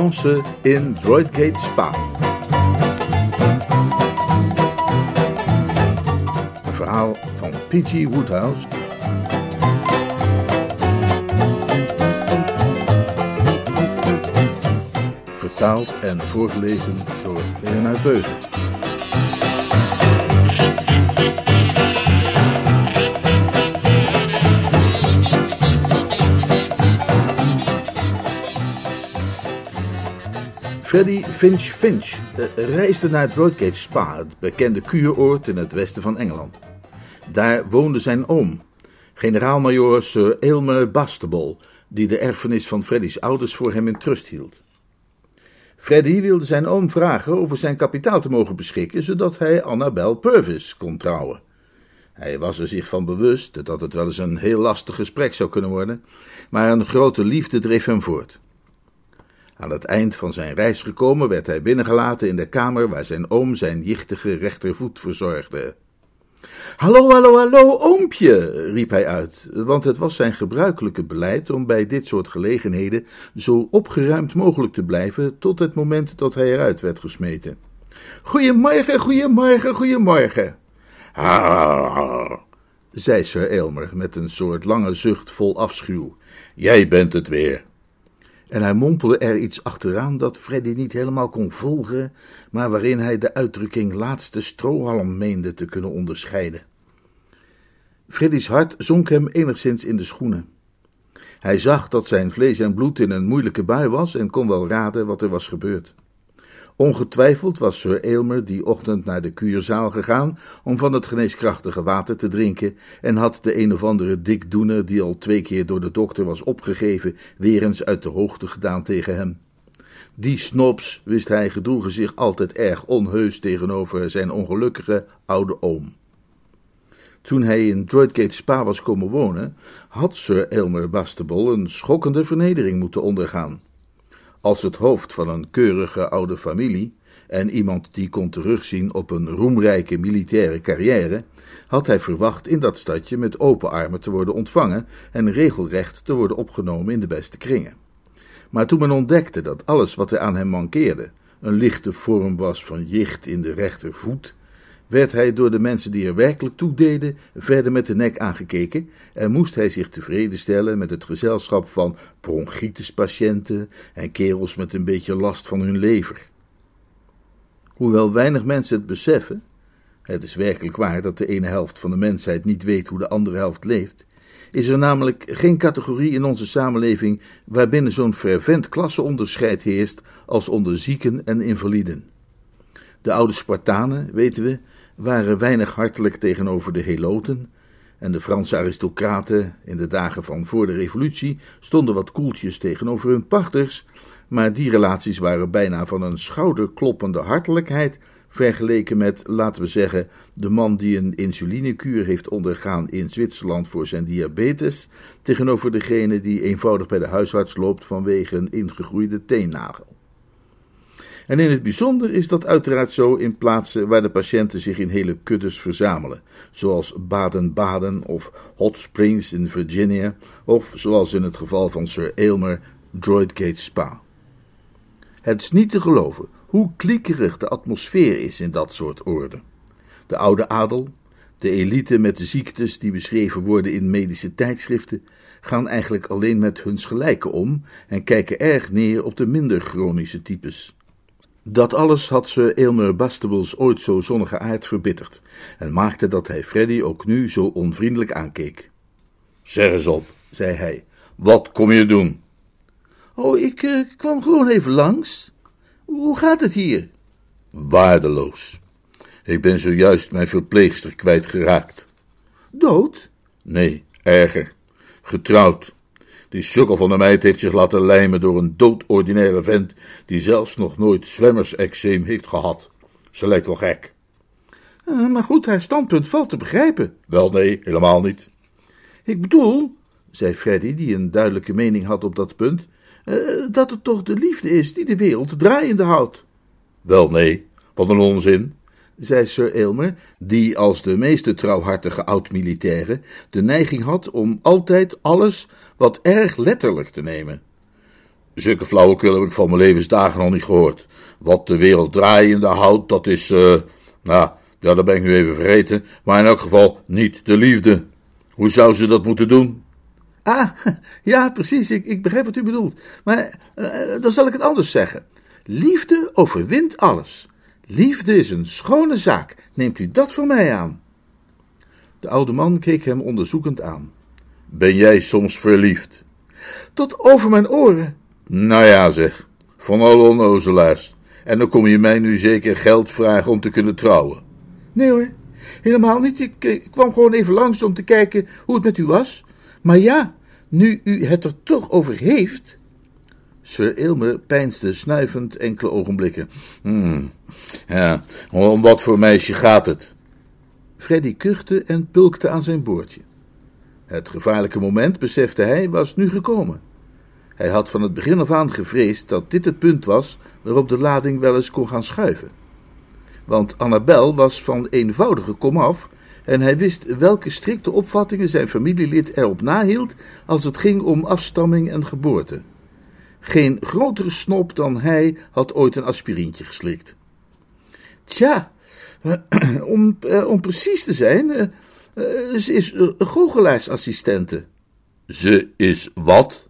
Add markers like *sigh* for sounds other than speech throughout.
Romance in Droidgate Spa. Een verhaal van P.G. Woodhouse. Vertaald en voorgelezen door Leonard Beugen. Freddy Finch Finch eh, reisde naar Droidgate Spa, het bekende kuuroord in het westen van Engeland. Daar woonde zijn oom, generaal-majoor Sir Aylmer Bastable, die de erfenis van Freddy's ouders voor hem in trust hield. Freddy wilde zijn oom vragen over zijn kapitaal te mogen beschikken, zodat hij Annabel Purvis kon trouwen. Hij was er zich van bewust dat het wel eens een heel lastig gesprek zou kunnen worden, maar een grote liefde dreef hem voort. Aan het eind van zijn reis gekomen werd hij binnengelaten in de kamer waar zijn oom zijn jichtige rechtervoet verzorgde. Hallo, hallo, hallo, oompje, riep hij uit, want het was zijn gebruikelijke beleid om bij dit soort gelegenheden zo opgeruimd mogelijk te blijven tot het moment dat hij eruit werd gesmeten. Goeiemorgen, goeiemorgen. Ha, zei Sir Aylmer met een soort lange zucht vol afschuw. Jij bent het weer. En hij mompelde er iets achteraan dat Freddy niet helemaal kon volgen, maar waarin hij de uitdrukking laatste strohalm meende te kunnen onderscheiden. Freddy's hart zonk hem enigszins in de schoenen. Hij zag dat zijn vlees en bloed in een moeilijke bui was en kon wel raden wat er was gebeurd. Ongetwijfeld was Sir Aylmer die ochtend naar de kuurzaal gegaan om van het geneeskrachtige water te drinken en had de een of andere dikdoener die al twee keer door de dokter was opgegeven weer eens uit de hoogte gedaan tegen hem. Die snobs, wist hij, gedroegen zich altijd erg onheus tegenover zijn ongelukkige oude oom. Toen hij in Droidgate Spa was komen wonen, had Sir Aylmer Bastable een schokkende vernedering moeten ondergaan. Als het hoofd van een keurige oude familie en iemand die kon terugzien op een roemrijke militaire carrière, had hij verwacht in dat stadje met open armen te worden ontvangen en regelrecht te worden opgenomen in de beste kringen. Maar toen men ontdekte dat alles wat er aan hem mankeerde een lichte vorm was van jicht in de rechtervoet, werd hij door de mensen die er werkelijk toe deden verder met de nek aangekeken en moest hij zich tevreden stellen met het gezelschap van bronchitispatiënten en kerels met een beetje last van hun lever. Hoewel weinig mensen het beseffen, het is werkelijk waar dat de ene helft van de mensheid niet weet hoe de andere helft leeft, is er namelijk geen categorie in onze samenleving waarbinnen zo'n fervent klasseonderscheid heerst als onder zieken en invaliden. De oude Spartanen, weten we, waren weinig hartelijk tegenover de Heloten, en de Franse aristocraten in de dagen van voor de revolutie stonden wat koeltjes tegenover hun pachters, maar die relaties waren bijna van een schouderkloppende hartelijkheid vergeleken met, laten we zeggen, de man die een insulinekuur heeft ondergaan in Zwitserland voor zijn diabetes, tegenover degene die eenvoudig bij de huisarts loopt vanwege een ingegroeide teennagel. En in het bijzonder is dat uiteraard zo in plaatsen waar de patiënten zich in hele kuddes verzamelen, zoals Baden-Baden of Hot Springs in Virginia, of zoals in het geval van Sir Aylmer, Droidgate Spa. Het is niet te geloven hoe kliekerig de atmosfeer is in dat soort orde. De oude adel, de elite met de ziektes die beschreven worden in medische tijdschriften, gaan eigenlijk alleen met huns gelijken om en kijken erg neer op de minder chronische types. Dat alles had ze Aylmer Bastables ooit zo zonnige aard verbitterd en maakte dat hij Freddy ook nu zo onvriendelijk aankeek. Zeg eens op, zei hij, wat kom je doen? Oh, ik uh, kwam gewoon even langs. Hoe gaat het hier? Waardeloos. Ik ben zojuist mijn verpleegster kwijtgeraakt. Dood? Nee, erger. Getrouwd. Die sukkel van de meid heeft zich laten lijmen door een doodordinaire vent die zelfs nog nooit zwemmersexeem heeft gehad. Ze lijkt wel gek. Uh, maar goed, haar standpunt valt te begrijpen. Wel nee, helemaal niet. Ik bedoel, zei Freddy, die een duidelijke mening had op dat punt, uh, dat het toch de liefde is die de wereld draaiende houdt. Wel nee, wat een onzin, zei Sir Aylmer, die als de meeste trouwhartige oud-militairen de neiging had om altijd alles wat erg letterlijk te nemen. Zulke flauwekul heb ik van mijn levensdagen nog niet gehoord. Wat de wereld draaiende houdt, dat is, uh, nou, ja, dat ben ik nu even vergeten, maar in elk geval niet de liefde. Hoe zou ze dat moeten doen? Ah, *laughs* ja, precies, ik, ik begrijp wat u bedoelt. Maar uh, dan zal ik het anders zeggen. Liefde overwint alles. Liefde is een schone zaak. Neemt u dat voor mij aan? De oude man keek hem onderzoekend aan. Ben jij soms verliefd? Tot over mijn oren. Nou ja, zeg. Van alle onnozelaars. En dan kom je mij nu zeker geld vragen om te kunnen trouwen. Nee hoor, helemaal niet. Ik, ik kwam gewoon even langs om te kijken hoe het met u was. Maar ja, nu u het er toch over heeft. Sir Ilmer peinsde snuivend enkele ogenblikken. Hmm, ja, om wat voor meisje gaat het? Freddy kuchte en pulkte aan zijn boordje. Het gevaarlijke moment, besefte hij, was nu gekomen. Hij had van het begin af aan gevreesd dat dit het punt was waarop de lading wel eens kon gaan schuiven. Want Annabel was van eenvoudige komaf en hij wist welke strikte opvattingen zijn familielid erop nahield als het ging om afstamming en geboorte. Geen grotere snop dan hij had ooit een aspirintje geslikt. Tja, *clears throat* om, eh, om precies te zijn, eh, eh, ze is goochelaarsassistente. Ze is wat?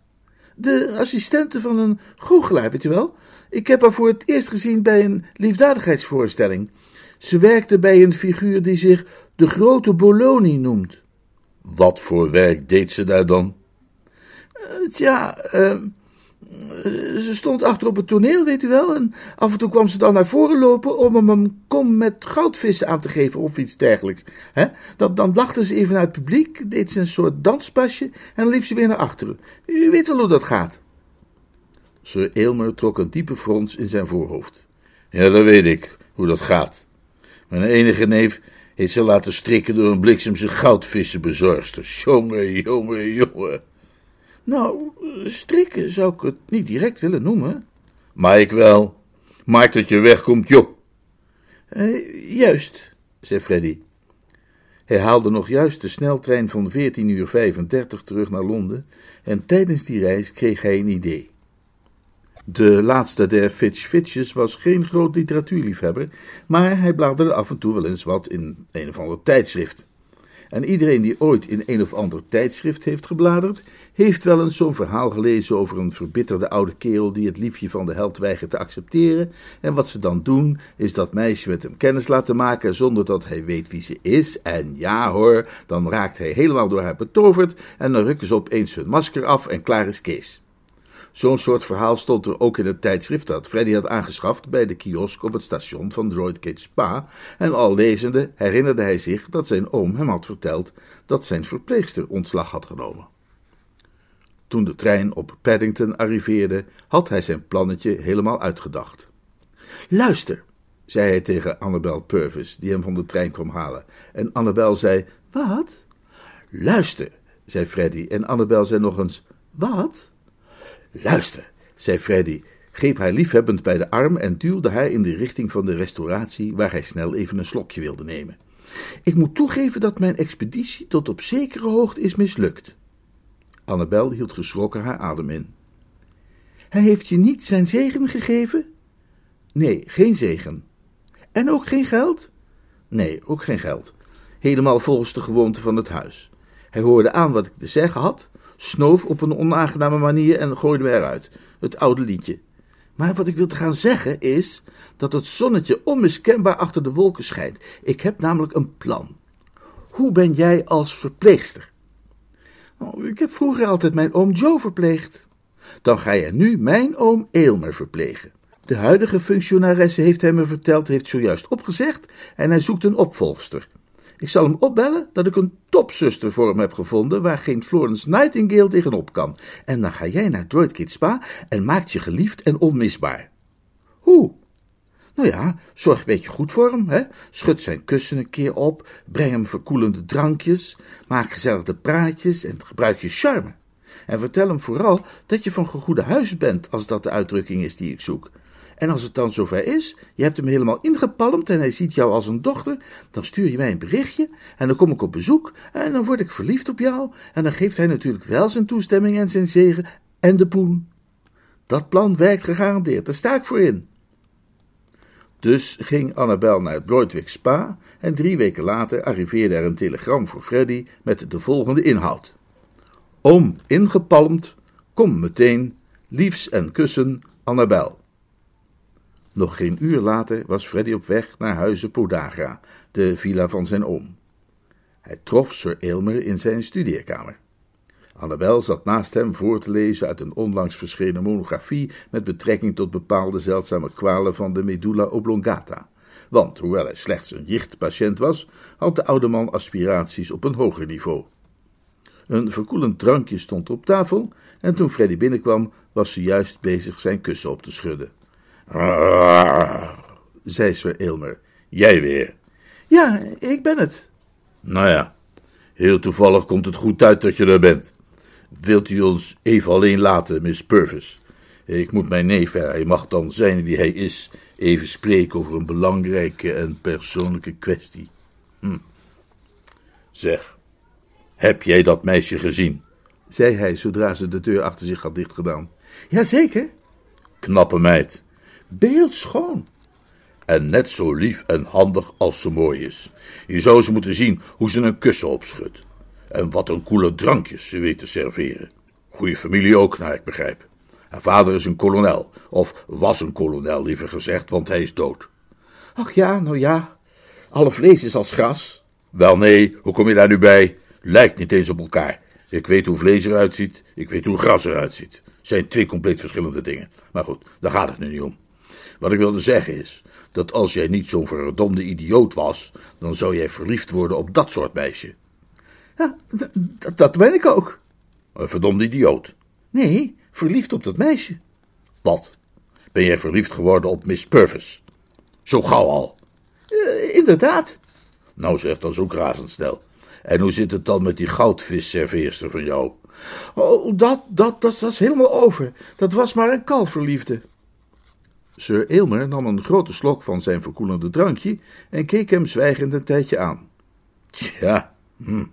De assistente van een goochelaar, weet je wel? Ik heb haar voor het eerst gezien bij een liefdadigheidsvoorstelling. Ze werkte bij een figuur die zich de Grote Bologna noemt. Wat voor werk deed ze daar dan? Uh, tja, uh, ze stond achter op het toneel, weet u wel, en af en toe kwam ze dan naar voren lopen om hem een kom met goudvissen aan te geven of iets dergelijks. He? Dan, lachte ze even naar het publiek, deed ze een soort danspasje en liep ze weer naar achteren. U weet wel hoe dat gaat. Sir Aylmer trok een diepe frons in zijn voorhoofd. Ja, dat weet ik, hoe dat gaat. Mijn enige neef heeft ze laten strikken door een bliksemse goudvissenbezorgster. Jongen, jongen, jongen. Nou, strikken zou ik het niet direct willen noemen. Maar ik wel. Maak dat je wegkomt, joh. Uh, juist, zei Freddy. Hij haalde nog juist de sneltrein van 14.35 uur terug naar Londen en tijdens die reis kreeg hij een idee. De laatste der Fitch Fitches was geen groot literatuurliefhebber, maar hij bladerde af en toe wel eens wat in een of ander tijdschrift. En iedereen die ooit in een of ander tijdschrift heeft gebladerd, heeft wel eens zo'n verhaal gelezen over een verbitterde oude kerel die het liefje van de held weigert te accepteren. En wat ze dan doen, is dat meisje met hem kennis laten maken zonder dat hij weet wie ze is. En ja hoor, dan raakt hij helemaal door haar betoverd en dan rukken ze opeens hun masker af en klaar is Kees. Zo'n soort verhaal stond er ook in het tijdschrift dat Freddy had aangeschaft bij de kiosk op het station van Droidgate Spa, en al lezende herinnerde hij zich dat zijn oom hem had verteld dat zijn verpleegster ontslag had genomen. Toen de trein op Paddington arriveerde, had hij zijn plannetje helemaal uitgedacht. Luister, zei hij tegen Annabel Purvis, die hem van de trein kwam halen. En Annabel zei: Wat? Luister, zei Freddy. En Annabel zei nog eens: Wat? Luister, zei Freddy, greep haar liefhebbend bij de arm en duwde haar in de richting van de restauratie, waar hij snel even een slokje wilde nemen. Ik moet toegeven dat mijn expeditie tot op zekere hoogte is mislukt. Annabel hield geschrokken haar adem in. Hij heeft je niet zijn zegen gegeven? Nee, geen zegen. En ook geen geld? Nee, ook geen geld. Helemaal volgens de gewoonte van het huis. Hij hoorde aan wat ik te zeggen had, snoof op een onaangename manier en gooide me eruit. Het oude liedje. Maar wat ik wil te gaan zeggen is dat het zonnetje onmiskenbaar achter de wolken schijnt. Ik heb namelijk een plan. Hoe ben jij als verpleegster? Oh, ik heb vroeger altijd mijn oom Joe verpleegd. Dan ga je nu mijn oom Eelmer verplegen. De huidige functionaresse heeft hij me verteld, heeft zojuist opgezegd en hij zoekt een opvolgster. Ik zal hem opbellen dat ik een topzuster voor hem heb gevonden waar geen Florence Nightingale tegenop kan. En dan ga jij naar Droidkid Spa en maakt je geliefd en onmisbaar. Hoe? Nou ja, zorg een beetje goed voor hem, hè? Schud zijn kussen een keer op, breng hem verkoelende drankjes, maak gezellige praatjes en gebruik je charme. En vertel hem vooral dat je van gegoede huis bent, als dat de uitdrukking is die ik zoek. En als het dan zover is, je hebt hem helemaal ingepalmd en hij ziet jou als een dochter, dan stuur je mij een berichtje en dan kom ik op bezoek en dan word ik verliefd op jou en dan geeft hij natuurlijk wel zijn toestemming en zijn zegen en de poen. Dat plan werkt gegarandeerd, daar sta ik voor in. Dus ging Annabel naar Droidwick Spa en drie weken later arriveerde er een telegram voor Freddy met de volgende inhoud. Oom ingepalmd, kom meteen, liefs en kussen, Annabel. Nog geen uur later was Freddy op weg naar huizen Podagra, de villa van zijn oom. Hij trof Sir Aylmer in zijn studeerkamer. Annabel zat naast hem voor te lezen uit een onlangs verschenen monografie met betrekking tot bepaalde zeldzame kwalen van de medulla oblongata. Want, hoewel hij slechts een jichtpatiënt was, had de oude man aspiraties op een hoger niveau. Een verkoelend drankje stond op tafel en toen Freddy binnenkwam, was ze juist bezig zijn kussen op te schudden. Ah, zei Sir Aylmer. Jij weer? Ja, ik ben het. Nou ja, heel toevallig komt het goed uit dat je er bent. Wilt u ons even alleen laten, Miss Purvis? Ik moet mijn neef, hij mag dan zijn wie hij is, even spreken over een belangrijke en persoonlijke kwestie. Hm. Zeg, heb jij dat meisje gezien? zei hij zodra ze de deur achter zich had dichtgedaan. Jazeker. Knappe meid. Beeldschoon. En net zo lief en handig als ze mooi is. Je zou ze moeten zien hoe ze een kussen opschudt. En wat een koele drankjes ze weet te serveren. Goeie familie ook, naar ik begrijp. Haar vader is een kolonel, of was een kolonel liever gezegd, want hij is dood. Ach ja, nou ja. Alle vlees is als gras. Wel nee, hoe kom je daar nu bij? Lijkt niet eens op elkaar. Ik weet hoe vlees eruit ziet, ik weet hoe gras eruit ziet. Zijn twee compleet verschillende dingen. Maar goed, daar gaat het nu niet om. Wat ik wilde zeggen is, dat als jij niet zo'n verdomde idioot was, dan zou jij verliefd worden op dat soort meisje. Ja, dat ben ik ook. Een verdomde idioot. Nee, verliefd op dat meisje. Wat? Ben jij verliefd geworden op Miss Purvis? Zo gauw al? Uh, inderdaad. Nou zeg, dan zo razendsnel. En hoe zit het dan met die goudvisserveerster van jou? Oh, dat, dat, dat, dat is helemaal over. Dat was maar een kalverliefde. Sir Aylmer nam een grote slok van zijn verkoelende drankje en keek hem zwijgend een tijdje aan. Tja, hm,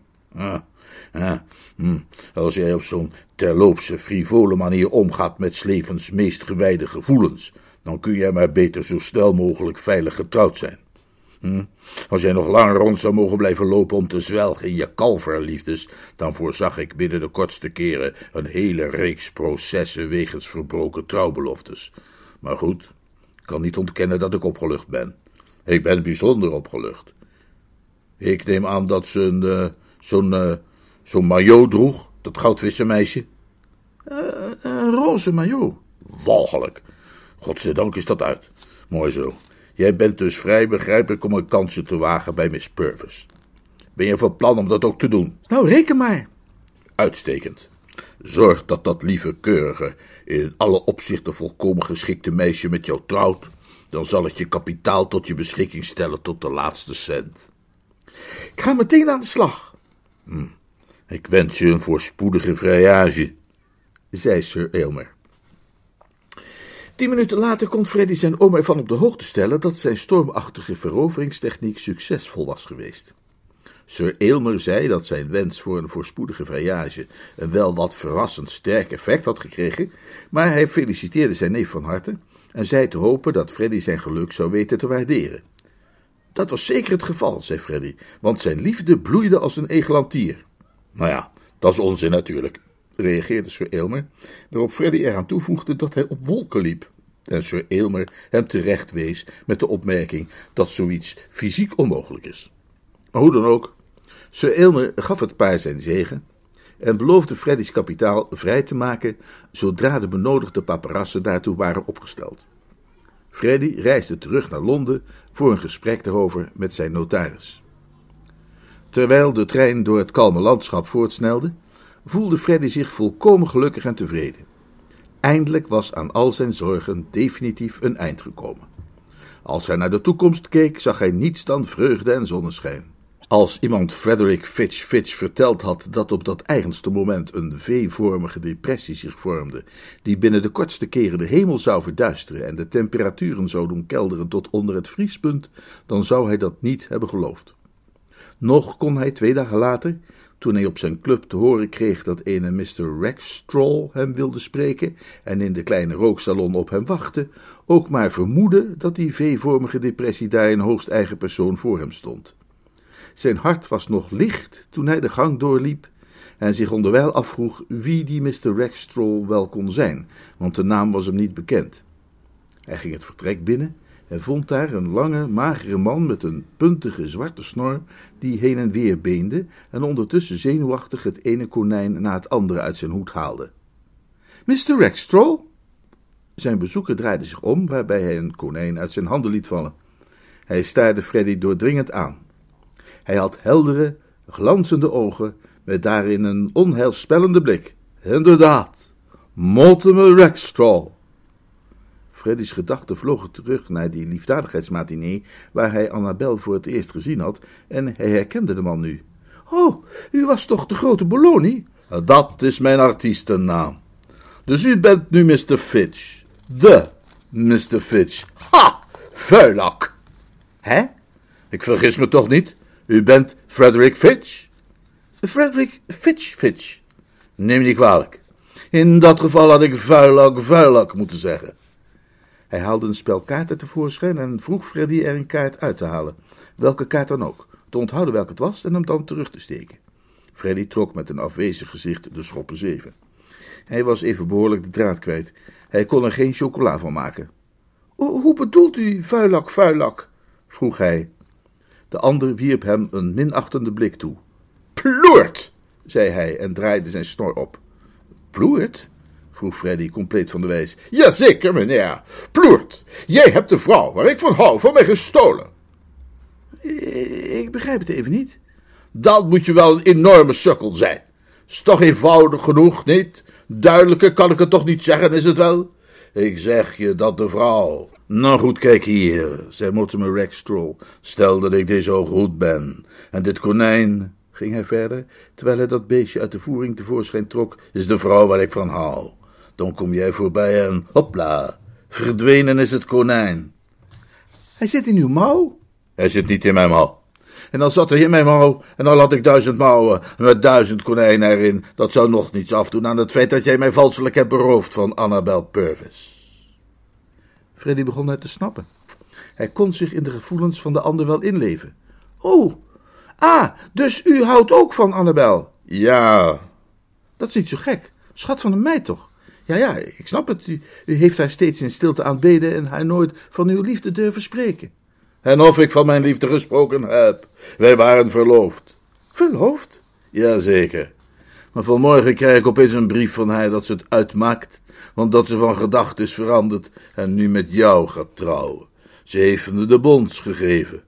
hm. als jij op zo'n terloopse, frivole manier omgaat met Slevens meest gewijde gevoelens, dan kun jij maar beter zo snel mogelijk veilig getrouwd zijn. Hm? Als jij nog lang rond zou mogen blijven lopen om te zwelgen in je kalverliefdes, dan voorzag ik binnen de kortste keren een hele reeks processen wegens verbroken trouwbeloftes. Maar goed, kan niet ontkennen dat ik opgelucht ben. Ik ben bijzonder opgelucht. Ik neem aan dat ze een, uh, zo'n uh, zo'n maillot droeg, dat goudvissenmeisje. Uh, een roze maillot. Walgelijk. Godzijdank is dat uit. Mooi zo. Jij bent dus vrij, begrijp ik, om een kansje te wagen bij Miss Purvis. Ben je van plan om dat ook te doen? Nou, reken maar. Uitstekend. Zorg dat dat lieve, keurige, in alle opzichten volkomen geschikte meisje met jou trouwt. Dan zal het je kapitaal tot je beschikking stellen tot de laatste cent. Ik ga meteen aan de slag. Hm. Ik wens je een voorspoedige vrijage, zei Sir Aylmer. Tien minuten later kon Freddy zijn oom ervan op de hoogte stellen dat zijn stormachtige veroveringstechniek succesvol was geweest. Sir Aylmer zei dat zijn wens voor een voorspoedige vrijage een wel wat verrassend sterk effect had gekregen, maar hij feliciteerde zijn neef van harte en zei te hopen dat Freddy zijn geluk zou weten te waarderen. Dat was zeker het geval, zei Freddy, want zijn liefde bloeide als een egelantier. Nou ja, dat is onzin natuurlijk, reageerde Sir Aylmer, waarop Freddy eraan toevoegde dat hij op wolken liep. En Sir Aylmer hem terecht wees met de opmerking dat zoiets fysiek onmogelijk is. Maar hoe dan ook, Sir Aylmer gaf het paar zijn zegen en beloofde Freddy's kapitaal vrij te maken zodra de benodigde paparassen daartoe waren opgesteld. Freddy reisde terug naar Londen voor een gesprek daarover met zijn notaris. Terwijl de trein door het kalme landschap voortsnelde, voelde Freddy zich volkomen gelukkig en tevreden. Eindelijk was aan al zijn zorgen definitief een eind gekomen. Als hij naar de toekomst keek, zag hij niets dan vreugde en zonneschijn. Als iemand Frederick Fitch Fitch verteld had dat op dat eigenste moment een V-vormige depressie zich vormde, die binnen de kortste keren de hemel zou verduisteren en de temperaturen zou doen kelderen tot onder het vriespunt, dan zou hij dat niet hebben geloofd. Nog kon hij twee dagen later, toen hij op zijn club te horen kreeg dat ene Mr. Rackstraw hem wilde spreken en in de kleine rooksalon op hem wachtte, ook maar vermoeden dat die V-vormige depressie daar in hoogst eigen persoon voor hem stond. Zijn hart was nog licht toen hij de gang doorliep en zich onderwijl afvroeg wie die Mr. Rackstraw wel kon zijn, want de naam was hem niet bekend. Hij ging het vertrek binnen en vond daar een lange, magere man met een puntige zwarte snor, die heen en weer beende en ondertussen zenuwachtig het ene konijn na het andere uit zijn hoed haalde. Mr. Rackstraw? Zijn bezoeker draaide zich om, waarbij hij een konijn uit zijn handen liet vallen. Hij staarde Freddy doordringend aan. Hij had heldere, glanzende ogen, met daarin een onheilspellende blik. Inderdaad, Mortimer Rackstraw. Freddy's gedachten vlogen terug naar die liefdadigheidsmatinee waar hij Annabel voor het eerst gezien had en hij herkende de man nu. Oh, u was toch de grote Bologna? Dat is mijn artiestennaam. Dus u bent nu Mr. Fitch. De Mr. Fitch. Ha! Vuilak. Hè? Ik vergis me toch niet? U bent Frederick Fitch? Frederick Fitch Fitch. Neem niet kwalijk. In dat geval had ik vuilak vuilak moeten zeggen. Hij haalde een spel kaarten tevoorschijn en vroeg Freddy er een kaart uit te halen. Welke kaart dan ook. Te onthouden welke het was en hem dan terug te steken. Freddy trok met een afwezig gezicht de schoppen zeven. Hij was even behoorlijk de draad kwijt. Hij kon er geen chocola van maken. Hoe bedoelt u, vuilak, vuilak? vroeg hij. De ander wierp hem een minachtende blik toe. Ploert, zei hij en draaide zijn snor op. Ploert? vroeg Freddy, compleet van de wijs. Jazeker, meneer. Ploert, jij hebt de vrouw waar ik van hou van mij gestolen. Ik begrijp het even niet. Dan moet je wel een enorme sukkel zijn. Is toch eenvoudig genoeg, niet? Duidelijker kan ik het toch niet zeggen, is het wel? Ik zeg je dat de vrouw. Nou goed, kijk hier, zei Mortimer Rackstraw. Stel dat ik deze goed ben. En dit konijn, ging hij verder, terwijl hij dat beestje uit de voering tevoorschijn trok, is de vrouw waar ik van hou. Dan kom jij voorbij en hopla, verdwenen is het konijn. Hij zit in uw mouw? Hij zit niet in mijn mouw. En dan zat hij in mijn mouw, en dan had ik duizend mouwen, met duizend konijnen erin. Dat zou nog niets afdoen aan het feit dat jij mij valselijk hebt beroofd van Annabel Purvis. Freddy begon net te snappen. Hij kon zich in de gevoelens van de ander wel inleven. Oh, ah, dus u houdt ook van Annabel? Ja. Dat is niet zo gek. Schat van een meid toch? Ja, ja, ik snap het. U, u heeft haar steeds in stilte aanbeden en haar nooit van uw liefde durven spreken. En of ik van mijn liefde gesproken heb. Wij waren verloofd. Verloofd? Jazeker. Maar vanmorgen krijg ik opeens een brief van haar dat ze het uitmaakt, want dat ze van gedachten is veranderd en nu met jou gaat trouwen. Ze heeft me de bons gegeven.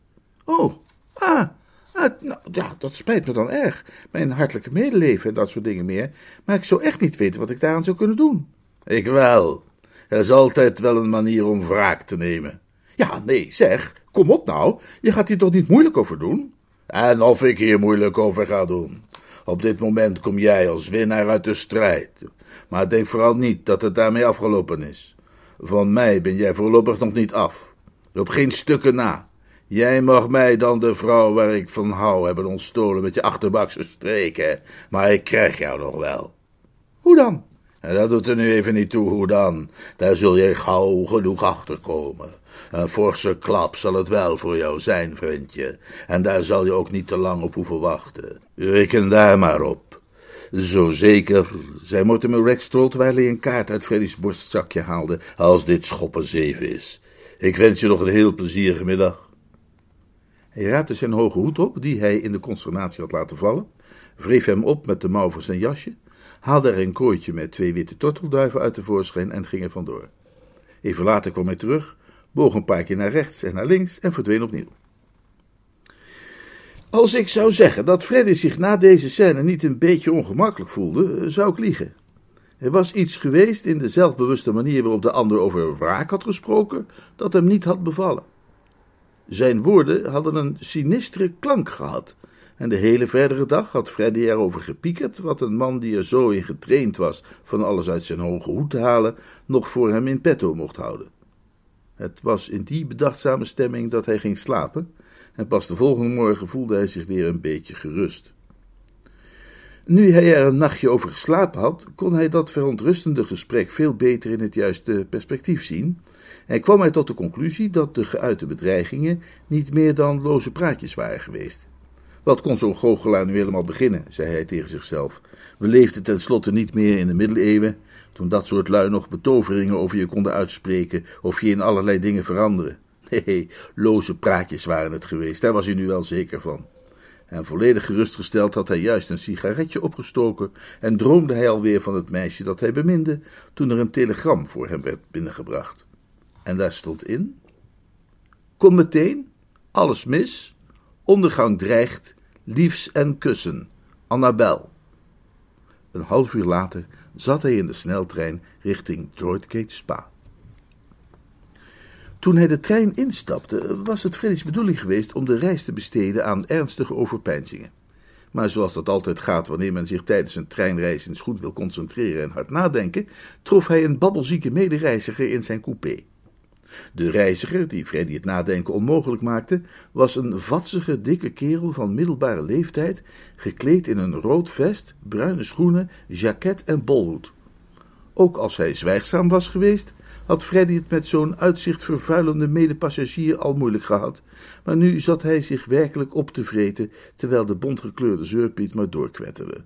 Oh, ah, ah, nou, ja, dat spijt me dan erg. Mijn hartelijke medeleven en dat soort dingen meer. Maar ik zou echt niet weten wat ik daaraan zou kunnen doen. Ik wel. Er is altijd wel een manier om wraak te nemen. Ja, nee, zeg, kom op nou. Je gaat hier toch niet moeilijk over doen? En of ik hier moeilijk over ga doen. Op dit moment kom jij als winnaar uit de strijd. Maar denk vooral niet dat het daarmee afgelopen is. Van mij ben jij voorlopig nog niet af. Loop geen stukken na. Jij mag mij dan de vrouw waar ik van hou hebben ontstolen met je achterbakse streken, maar ik krijg jou nog wel. Hoe dan? En dat doet er nu even niet toe, hoe dan? Daar zul je gauw genoeg achter komen. Een forse klap zal het wel voor jou zijn, vriendje, en daar zal je ook niet te lang op hoeven wachten. Reken daar maar op. Zo zeker, zei Mortimer Rextroll terwijl hij een kaart uit Freddy's borstzakje haalde, als dit schoppen zeven is. Ik wens je nog een heel plezierige middag. Hij raapte zijn hoge hoed op, die hij in de consternatie had laten vallen, wreef hem op met de mouw van zijn jasje, haalde er een kooitje met twee witte tortelduiven uit tevoorschijn en ging er vandoor. Even later kwam hij terug, boog een paar keer naar rechts en naar links en verdween opnieuw. Als ik zou zeggen dat Freddy zich na deze scène niet een beetje ongemakkelijk voelde, zou ik liegen. Er was iets geweest in de zelfbewuste manier waarop de ander over wraak had gesproken, dat hem niet had bevallen. Zijn woorden hadden een sinistere klank gehad, en de hele verdere dag had Freddy erover gepiekerd wat een man die er zo in getraind was van alles uit zijn hoge hoed te halen, nog voor hem in petto mocht houden. Het was in die bedachtzame stemming dat hij ging slapen, en pas de volgende morgen voelde hij zich weer een beetje gerust. Nu hij er een nachtje over geslapen had, kon hij dat verontrustende gesprek veel beter in het juiste perspectief zien en kwam hij tot de conclusie dat de geuite bedreigingen niet meer dan loze praatjes waren geweest. Wat kon zo'n goochelaar nu helemaal beginnen, zei hij tegen zichzelf. We leefden tenslotte niet meer in de middeleeuwen, toen dat soort lui nog betoveringen over je konden uitspreken of je in allerlei dingen veranderen. Nee, loze praatjes waren het geweest, daar was hij nu wel zeker van. En volledig gerustgesteld had hij juist een sigaretje opgestoken en droomde hij alweer van het meisje dat hij beminde, toen er een telegram voor hem werd binnengebracht. En daar stond in: Kom meteen, alles mis, ondergang dreigt, liefs en kussen, Annabel. Een half uur later zat hij in de sneltrein richting Droidgate Spa. Toen hij de trein instapte, was het Freddy's bedoeling geweest om de reis te besteden aan ernstige overpeinzingen. Maar zoals dat altijd gaat wanneer men zich tijdens een treinreis eens goed wil concentreren en hard nadenken, trof hij een babbelzieke medereiziger in zijn coupé. De reiziger, die Freddy het nadenken onmogelijk maakte, was een vatsige, dikke kerel van middelbare leeftijd, gekleed in een rood vest, bruine schoenen, jacket en bolhoed. Ook als hij zwijgzaam was geweest, had Freddy het met zo'n uitzicht vervuilende medepassagier al moeilijk gehad, maar nu zat hij zich werkelijk op te vreten, terwijl de bontgekleurde zeurpiet maar doorkwetterde.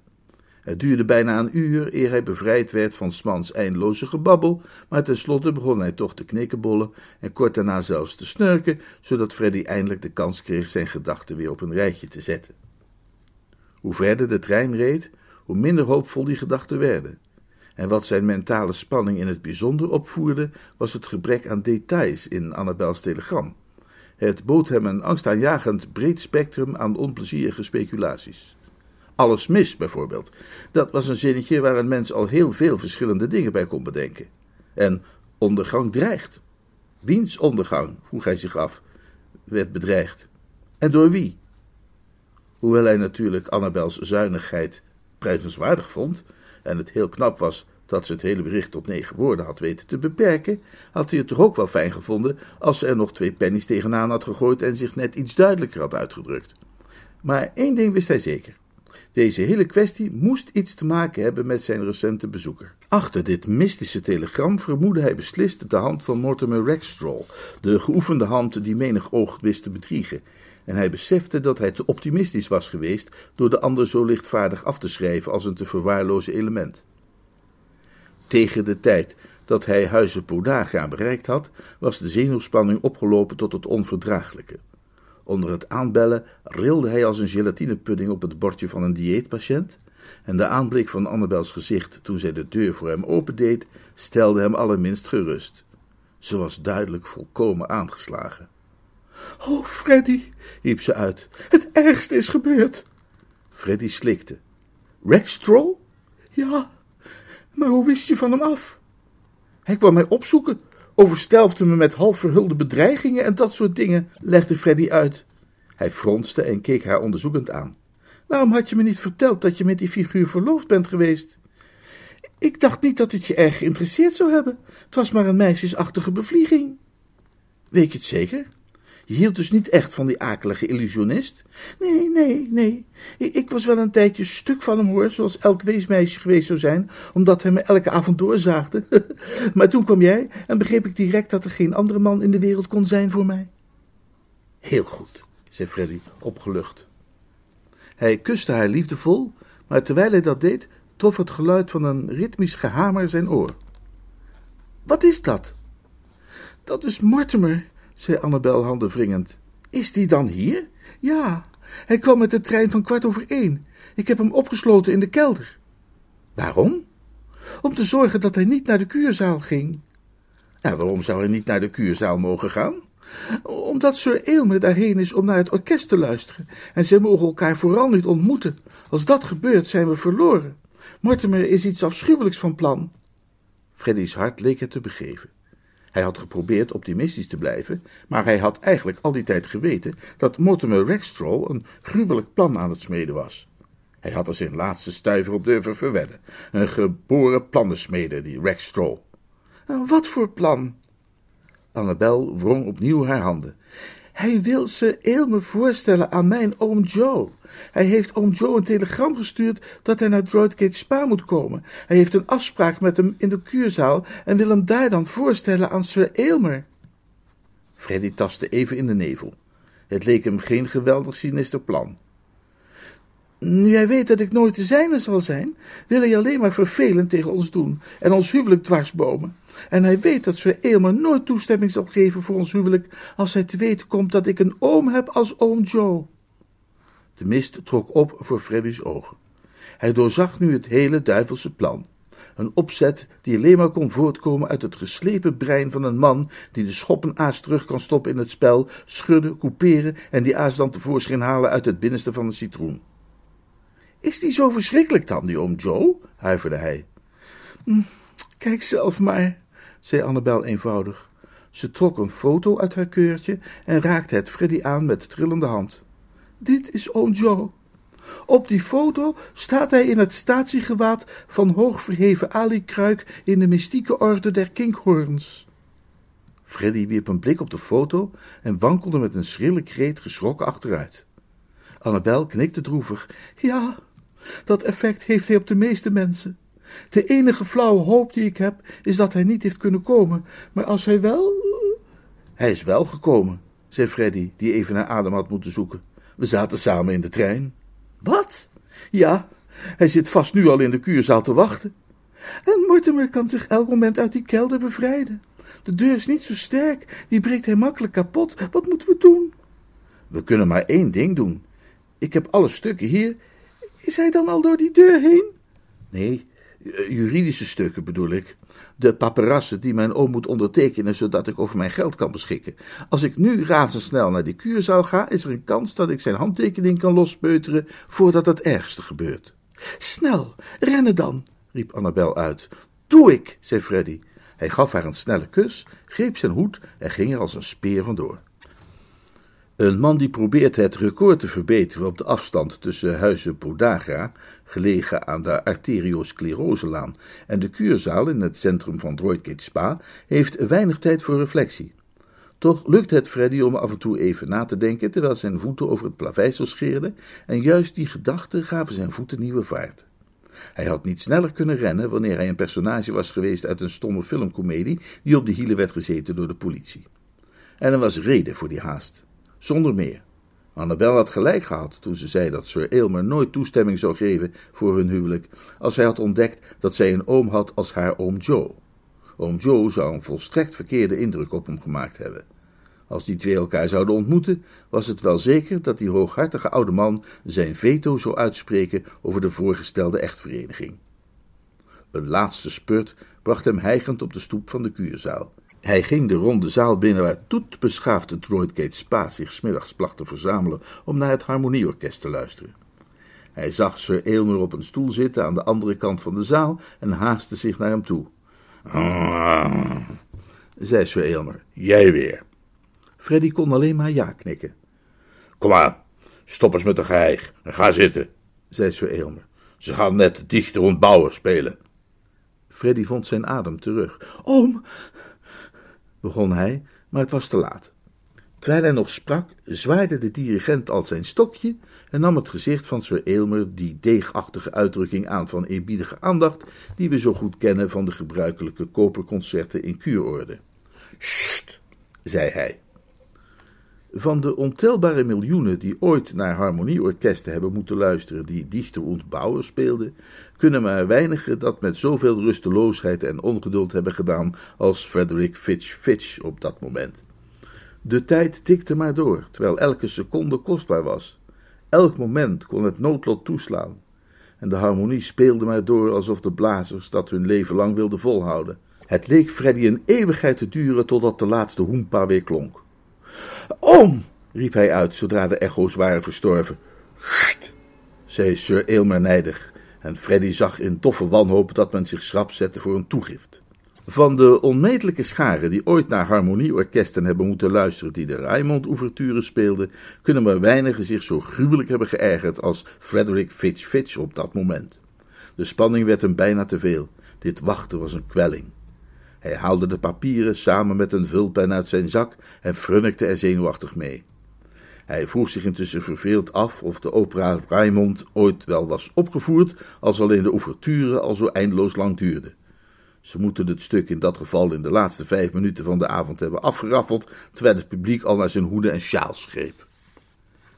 Het duurde bijna een uur eer hij bevrijd werd van Smans eindeloze gebabbel, maar tenslotte begon hij toch te knikkenbollen en kort daarna zelfs te snurken, zodat Freddy eindelijk de kans kreeg zijn gedachten weer op een rijtje te zetten. Hoe verder de trein reed, hoe minder hoopvol die gedachten werden. En wat zijn mentale spanning in het bijzonder opvoerde, was het gebrek aan details in Annabels telegram. Het bood hem een angstaanjagend breed spectrum aan onplezierige speculaties. Alles mis, bijvoorbeeld. Dat was een zinnetje waar een mens al heel veel verschillende dingen bij kon bedenken. En ondergang dreigt. Wiens ondergang, vroeg hij zich af, werd bedreigd. En door wie? Hoewel hij natuurlijk Annabels zuinigheid prijzenswaardig vond, en het heel knap was dat ze het hele bericht tot negen woorden had weten te beperken, had hij het toch ook wel fijn gevonden als ze er nog twee pennies tegenaan had gegooid en zich net iets duidelijker had uitgedrukt. Maar één ding wist hij zeker. Deze hele kwestie moest iets te maken hebben met zijn recente bezoeker. Achter dit mystische telegram vermoedde hij beslist de hand van Mortimer Rackstraw, de geoefende hand die menig oog wist te bedriegen, en hij besefte dat hij te optimistisch was geweest door de ander zo lichtvaardig af te schrijven als een te verwaarlozen element. Tegen de tijd dat hij Huizen Podagra bereikt had, was de zenuwspanning opgelopen tot het onverdraaglijke. Onder het aanbellen rilde hij als een gelatinepudding op het bordje van een dieetpatiënt, en de aanblik van Annabels gezicht toen zij de deur voor hem opendeed, stelde hem allerminst gerust. Ze was duidelijk volkomen aangeslagen. Oh, Freddy, riep ze uit, het ergste is gebeurd. Freddy slikte. Rackstraw? Ja, maar hoe wist je van hem af? Hij kwam mij opzoeken, overstelpte me met half verhulde bedreigingen en dat soort dingen, legde Freddy uit. Hij fronste en keek haar onderzoekend aan. Waarom had je me niet verteld dat je met die figuur verloofd bent geweest? Ik dacht niet dat het je erg geïnteresseerd zou hebben. Het was maar een meisjesachtige bevlieging. Weet je het zeker? Je hield dus niet echt van die akelige illusionist? Nee, nee, nee. Ik was wel een tijdje stuk van hem hoor, zoals elk weesmeisje geweest zou zijn, omdat hij me elke avond doorzaagde. *laughs* maar toen kwam jij en begreep ik direct dat er geen andere man in de wereld kon zijn voor mij. Heel goed, zei Freddy, opgelucht. Hij kuste haar liefdevol, maar terwijl hij dat deed, trof het geluid van een ritmisch gehamer zijn oor. Wat is dat? Dat is Mortimer, zei Annabel handenwringend. Is die dan hier? Ja, hij kwam met de trein van kwart over één. Ik heb hem opgesloten in de kelder. Waarom? Om te zorgen dat hij niet naar de kuurzaal ging. En waarom zou hij niet naar de kuurzaal mogen gaan? Omdat Sir Aylmer daarheen is om naar het orkest te luisteren. En zij mogen elkaar vooral niet ontmoeten. Als dat gebeurt, zijn we verloren. Mortimer is iets afschuwelijks van plan. Freddy's hart leek het te begeven. Hij had geprobeerd optimistisch te blijven, maar hij had eigenlijk al die tijd geweten dat Mortimer Rackstraw een gruwelijk plan aan het smeden was. Hij had er zijn laatste stuiver op durven verwedden. Een geboren plannensmeder, die Rackstraw. Nou, wat voor plan? Annabel wrong opnieuw haar handen. Hij wil ze Eelme voorstellen aan mijn oom Joe. Hij heeft oom Joe een telegram gestuurd dat hij naar Droidgate Spa moet komen. Hij heeft een afspraak met hem in de kuurzaal en wil hem daar dan voorstellen aan Sir Aylmer. Freddy tastte even in de nevel. Het leek hem geen geweldig sinister plan. Nu hij weet dat ik nooit de zijne zal zijn, wil hij alleen maar vervelend tegen ons doen en ons huwelijk dwarsbomen. En hij weet dat Sir Aylmer nooit toestemming zal geven voor ons huwelijk als hij te weten komt dat ik een oom heb als oom Joe. De mist trok op voor Freddy's ogen. Hij doorzag nu het hele duivelse plan. Een opzet die alleen maar kon voortkomen uit het geslepen brein van een man die de schoppenaas terug kan stoppen in het spel, schudden, couperen en die aas dan tevoorschijn halen uit het binnenste van een citroen. Is die zo verschrikkelijk dan, die oom Joe? huiverde hij. Hm, kijk zelf maar, zei Annabel eenvoudig. Ze trok een foto uit haar keurtje en raakte het Freddy aan met trillende hand. Dit is oom Joe. Op die foto staat hij in het statiegewaad van hoogverheven Ali-kruik in de mystieke orde der Kinkhorns. Freddy wierp een blik op de foto en wankelde met een schrille kreet geschrokken achteruit. Annabel knikte droevig. Ja, dat effect heeft hij op de meeste mensen. De enige flauwe hoop die ik heb, is dat hij niet heeft kunnen komen. Maar als hij wel. Hij is wel gekomen, zei Freddy, die even naar adem had moeten zoeken. We zaten samen in de trein. Wat? Ja, hij zit vast nu al in de kuurzaal te wachten. En Mortimer kan zich elk moment uit die kelder bevrijden. De deur is niet zo sterk, die breekt hij makkelijk kapot. Wat moeten we doen? We kunnen maar één ding doen. Ik heb alle stukken hier. Is hij dan al door die deur heen? Nee, juridische stukken bedoel ik. De paperassen die mijn oom moet ondertekenen, zodat ik over mijn geld kan beschikken. Als ik nu razendsnel naar die kuurzaal ga, is er een kans dat ik zijn handtekening kan lospeuteren voordat het ergste gebeurt. Snel, rennen dan, riep Annabel uit. Doe ik, zei Freddy. Hij gaf haar een snelle kus, greep zijn hoed en ging er als een speer vandoor. Een man die probeert het record te verbeteren op de afstand tussen huizen Podagra, gelegen aan de arterioscleroselaan, en de kuurzaal in het centrum van Droidgate Spa, heeft weinig tijd voor reflectie. Toch lukt het Freddy om af en toe even na te denken terwijl zijn voeten over het plaveisel scheerden, en juist die gedachten gaven zijn voeten nieuwe vaart. Hij had niet sneller kunnen rennen wanneer hij een personage was geweest uit een stomme filmcomedie die op de hielen werd gezeten door de politie. En er was reden voor die haast. Zonder meer. Annabel had gelijk gehad toen ze zei dat Sir Aylmer nooit toestemming zou geven voor hun huwelijk, als hij had ontdekt dat zij een oom had als haar oom Joe. Oom Joe zou een volstrekt verkeerde indruk op hem gemaakt hebben. Als die twee elkaar zouden ontmoeten, was het wel zeker dat die hooghartige oude man zijn veto zou uitspreken over de voorgestelde echtvereniging. Een laatste spurt bracht hem hijgend op de stoep van de kuurzaal. Hij ging de ronde zaal binnen waar toet beschaafde Droidgate Spa zich smiddags placht te verzamelen om naar het harmonieorkest te luisteren. Hij zag Sir Aylmer op een stoel zitten aan de andere kant van de zaal en haastte zich naar hem toe. Ah, zei Sir Aylmer, jij weer. Freddy kon alleen maar ja knikken. Kom aan, stop eens met de geheig en ga zitten, zei Sir Aylmer. Ze gaan net dichter ontbouwen spelen. Freddy vond zijn adem terug. Oom, begon hij, maar het was te laat. Terwijl hij nog sprak, zwaaide de dirigent al zijn stokje en nam het gezicht van Sir Aylmer die deegachtige uitdrukking aan van eerbiedige aandacht, die we zo goed kennen van de gebruikelijke koperconcerten in kuurorde. Sst, zei hij. Van de ontelbare miljoenen die ooit naar harmonieorkesten hebben moeten luisteren die Dichter und Bauer speelden, kunnen maar weinigen dat met zoveel rusteloosheid en ongeduld hebben gedaan als Frederick Fitch Fitch op dat moment. De tijd tikte maar door, terwijl elke seconde kostbaar was. Elk moment kon het noodlot toeslaan. En de harmonie speelde maar door alsof de blazers dat hun leven lang wilden volhouden. Het leek Freddy een eeuwigheid te duren totdat de laatste hoempa weer klonk. Oom, riep hij uit zodra de echo's waren verstorven. Sst, zei Sir Aylmer nijdig, en Freddy zag in toffe wanhoop dat men zich schrap zette voor een toegift. Van de onmetelijke scharen die ooit naar harmonieorkesten hebben moeten luisteren die de Raymond-ouverture speelden, kunnen maar weinigen zich zo gruwelijk hebben geërgerd als Frederick Fitch Fitch op dat moment. De spanning werd hem bijna te veel. Dit wachten was een kwelling. Hij haalde de papieren samen met een vulpen uit zijn zak en frunnikte er zenuwachtig mee. Hij vroeg zich intussen verveeld af of de opera Raymond ooit wel was opgevoerd, als alleen de ouverture al zo eindeloos lang duurde. Ze moeten het stuk in dat geval in de laatste vijf minuten van de avond hebben afgeraffeld, terwijl het publiek al naar zijn hoeden en sjaals greep.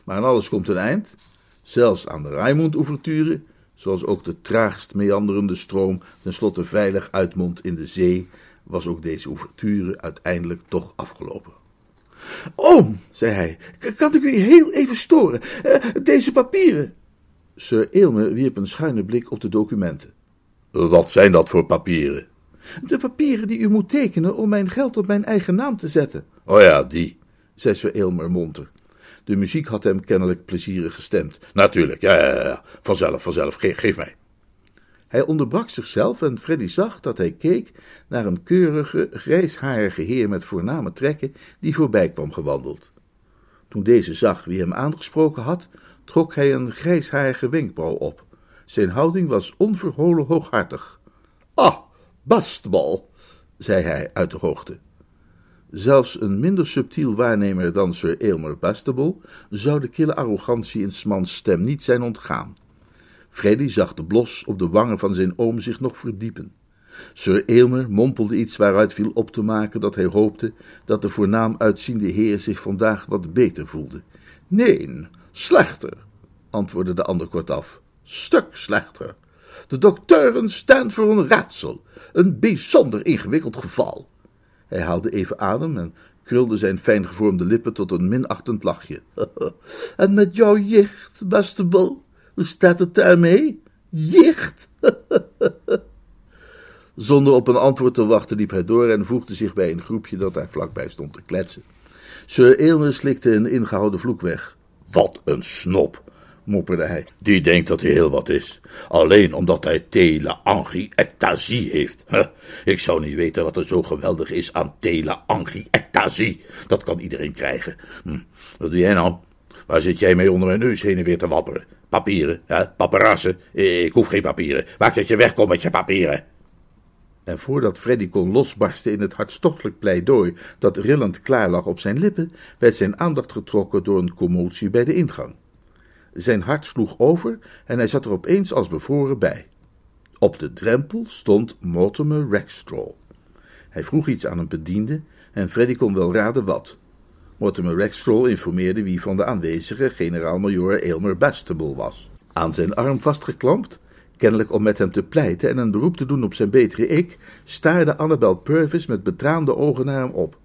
Maar aan alles komt een eind, zelfs aan de Raymond-ouverture, zoals ook de traagst meanderende stroom tenslotte veilig uitmondt in de zee, was ook deze ouverture uiteindelijk toch afgelopen. Oom, zei hij, kan ik u heel even storen? Uh, deze papieren. Sir Aylmer wierp een schuine blik op de documenten. Wat zijn dat voor papieren? De papieren die u moet tekenen om mijn geld op mijn eigen naam te zetten. Oh ja, die, zei Sir Aylmer monter. De muziek had hem kennelijk plezierig gestemd. Natuurlijk, ja, ja, ja. vanzelf, vanzelf, geef mij. Hij onderbrak zichzelf en Freddy zag dat hij keek naar een keurige, grijsharige heer met voorname trekken die voorbij kwam gewandeld. Toen deze zag wie hem aangesproken had, trok hij een grijsharige wenkbrauw op. Zijn houding was onverholen hooghartig. Ah, Bastbal, zei hij uit de hoogte. Zelfs een minder subtiel waarnemer dan Sir Aylmer Bastable zou de kille arrogantie in Smans stem niet zijn ontgaan. Freddy zag de blos op de wangen van zijn oom zich nog verdiepen. Sir Aylmer mompelde iets waaruit viel op te maken dat hij hoopte dat de voornaam uitziende heer zich vandaag wat beter voelde. Nee, slechter, antwoordde de ander kortaf. Stuk slechter. De dokteuren staan voor een raadsel, een bijzonder ingewikkeld geval. Hij haalde even adem en krulde zijn fijn gevormde lippen tot een minachtend lachje. *laughs* en met jouw jicht, beste bol, hoe staat het daarmee? Jicht! *laughs* Zonder op een antwoord te wachten liep hij door en voegde zich bij een groepje dat daar vlakbij stond te kletsen. Sir slikte een ingehouden vloek weg. Wat een snop, mopperde hij. Die denkt dat hij heel wat is. Alleen omdat hij tele ectasie heeft. ik zou niet weten wat er zo geweldig is aan tele ectasie. Dat kan iedereen krijgen. Hm. Wat doe jij nou? Waar zit jij mee onder mijn neus heen en weer te wapperen? Papieren, ja, paparassen. Ik hoef geen papieren. Maak dat je wegkomt met je papieren. En voordat Freddy kon losbarsten in het hartstochtelijk pleidooi dat rillend klaar lag op zijn lippen, werd zijn aandacht getrokken door een commotie bij de ingang. Zijn hart sloeg over en hij zat er opeens als bevroren bij. Op de drempel stond Mortimer Rackstraw. Hij vroeg iets aan een bediende en Freddy kon wel raden wat. Mortimer Rackstraw informeerde wie van de aanwezigen generaal-majoor Aylmer Bastable was. Aan zijn arm vastgeklampt, kennelijk om met hem te pleiten en een beroep te doen op zijn betere ik, staarde Annabel Purvis met betraande ogen naar hem op.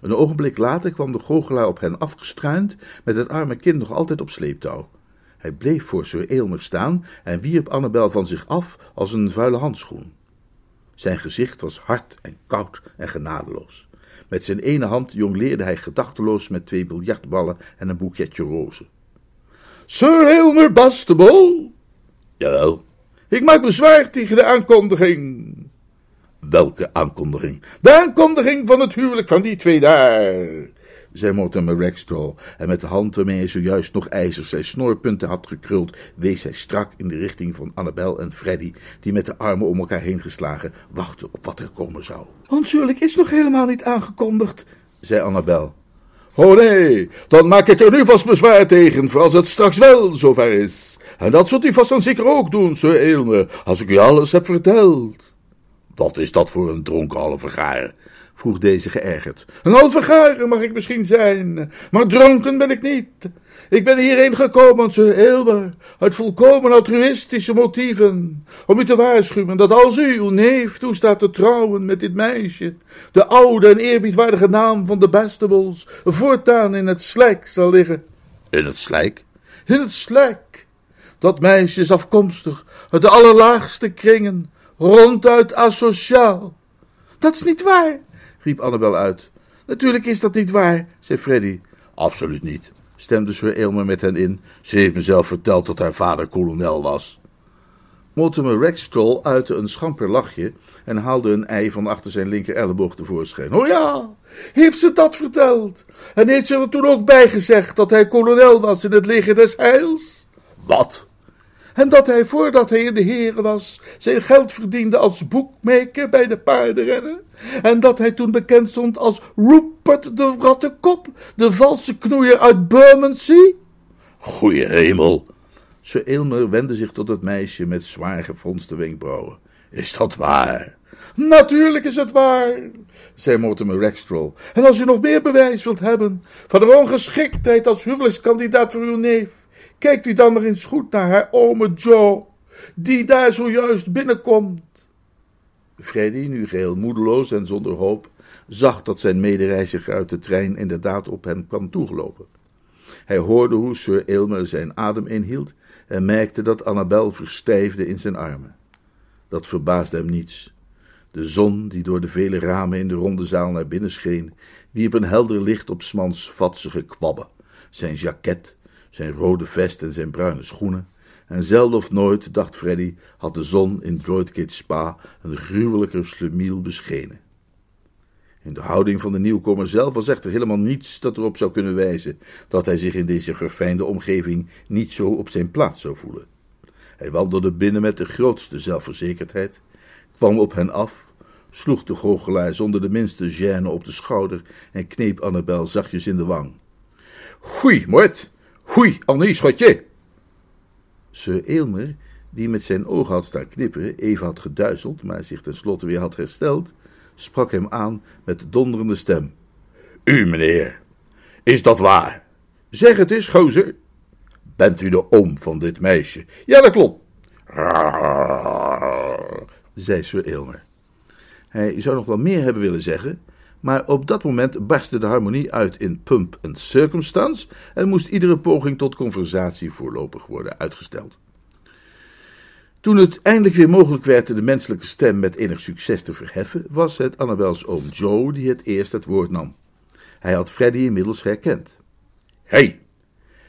Een ogenblik later kwam de goochelaar op hen afgestruind, met het arme kind nog altijd op sleeptouw. Hij bleef voor Sir Aylmer staan en wierp Annabel van zich af als een vuile handschoen. Zijn gezicht was hard en koud en genadeloos. Met zijn ene hand jongleerde hij gedachteloos met twee biljartballen en een boeketje rozen. Sir Aylmer Bastable? Jawel. Ik maak bezwaar tegen de aankondiging. Welke aankondiging? De aankondiging van het huwelijk van die twee daar zei Mortimer Rackstraw, en met de hand waarmee hij zojuist nog ijzers zijn snorpunten had gekruld, wees hij strak in de richting van Annabel en Freddy, die met de armen om elkaar heen geslagen wachten op wat er komen zou. Ons huwelijk is nog helemaal niet aangekondigd, zei Annabel. Oh nee, dan maak ik er nu vast bezwaar tegen, voor als het straks wel zover is. En dat zult u vast dan zeker ook doen, Sir Aylmer, als ik u alles heb verteld. Wat is dat voor een dronken halve vroeg deze geërgerd. Een halve mag ik misschien zijn, maar dronken ben ik niet. Ik ben hierheen gekomen, Sir Aylmer, uit volkomen altruïstische motieven, om u te waarschuwen dat als u uw neef toestaat te trouwen met dit meisje, de oude en eerbiedwaardige naam van de Bastables voortaan in het slijk zal liggen. In het slijk? In het slijk. Dat meisje is afkomstig uit de allerlaagste kringen, ronduit asociaal. Dat is niet waar, riep Annabel uit. Natuurlijk is dat niet waar, zei Freddy. Absoluut niet, stemde Sir Aylmer met hen in. Ze heeft mezelf verteld dat haar vader kolonel was. Mortimer Rackstraw uitte een schamper lachje en haalde een ei van achter zijn linker elleboog tevoorschijn. Oh ja, heeft ze dat verteld? En heeft ze er toen ook bijgezegd dat hij kolonel was in het leger des heils? Wat? En dat hij, voordat hij in de heren was, zijn geld verdiende als boekmaker bij de paardenrennen. En dat hij toen bekend stond als Rupert de Rattenkop, de valse knoeier uit Bermondsey? Goeie hemel! Sir Aylmer wendde zich tot het meisje met zwaar gefronste wenkbrauwen. Is dat waar? Natuurlijk is het waar, zei Mortimer Rackstraw. En als u nog meer bewijs wilt hebben van de ongeschiktheid als huwelijkskandidaat voor uw neef, kijkt u dan maar eens goed naar haar ome Joe, die daar zojuist binnenkomt. Freddy, nu geheel moedeloos en zonder hoop, zag dat zijn medereiziger uit de trein inderdaad op hem kwam toegelopen. Hij hoorde hoe Sir Aylmer zijn adem inhield en merkte dat Annabel verstijfde in zijn armen. Dat verbaasde hem niets. De zon, die door de vele ramen in de ronde zaal naar binnen scheen, wierp een helder licht op Smans vatsige kwabben, zijn jaket, zijn rode vest en zijn bruine schoenen, en zelden of nooit, dacht Freddy, had de zon in Droidgate Spa een gruwelijker slemiel beschenen. In de houding van de nieuwkomer zelf was echter helemaal niets dat erop zou kunnen wijzen dat hij zich in deze verfijnde omgeving niet zo op zijn plaats zou voelen. Hij wandelde binnen met de grootste zelfverzekerdheid, kwam op hen af, sloeg de goochelaar zonder de minste gêne op de schouder en kneep Annabel zachtjes in de wang. Goei, Mort! Goei, Annie, schatje! Sir Aylmer, die met zijn ogen had staan knipperen, even had geduizeld, maar zich tenslotte weer had hersteld, sprak hem aan met donderende stem. U, meneer, is dat waar? Zeg het eens, gozer. Bent u de oom van dit meisje? Ja, dat klopt. zei Sir Aylmer. Hij zou nog wel meer hebben willen zeggen, maar op dat moment barstte de harmonie uit in pump en circumstance en moest iedere poging tot conversatie voorlopig worden uitgesteld. Toen het eindelijk weer mogelijk werd de menselijke stem met enig succes te verheffen, was het Annabels oom Joe die het eerst het woord nam. Hij had Freddy inmiddels herkend. Hé, hey,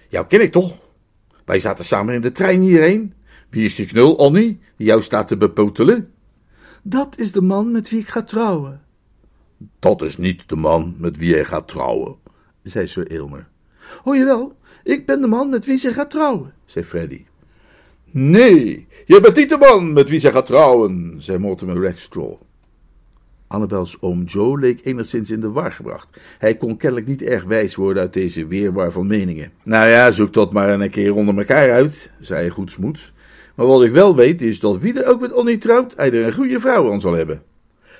jou ken ik toch? Wij zaten samen in de trein hierheen. Wie is die knul, Onnie, die jou staat te bepotelen? Dat is de man met wie ik ga trouwen. Dat is niet de man met wie hij gaat trouwen, zei Sir Aylmer. Oh jawel, ik ben de man met wie ze gaat trouwen, zei Freddy. Nee, je bent niet de man met wie zij gaat trouwen, zei Mortimer Rackstraw. Annabels oom Joe leek enigszins in de war gebracht. Hij kon kennelijk niet erg wijs worden uit deze weerwar van meningen. Nou ja, zoek dat maar een keer onder elkaar uit, zei hij goedsmoeds. Maar wat ik wel weet is dat wie er ook met Onnie trouwt, hij er een goede vrouw aan zal hebben.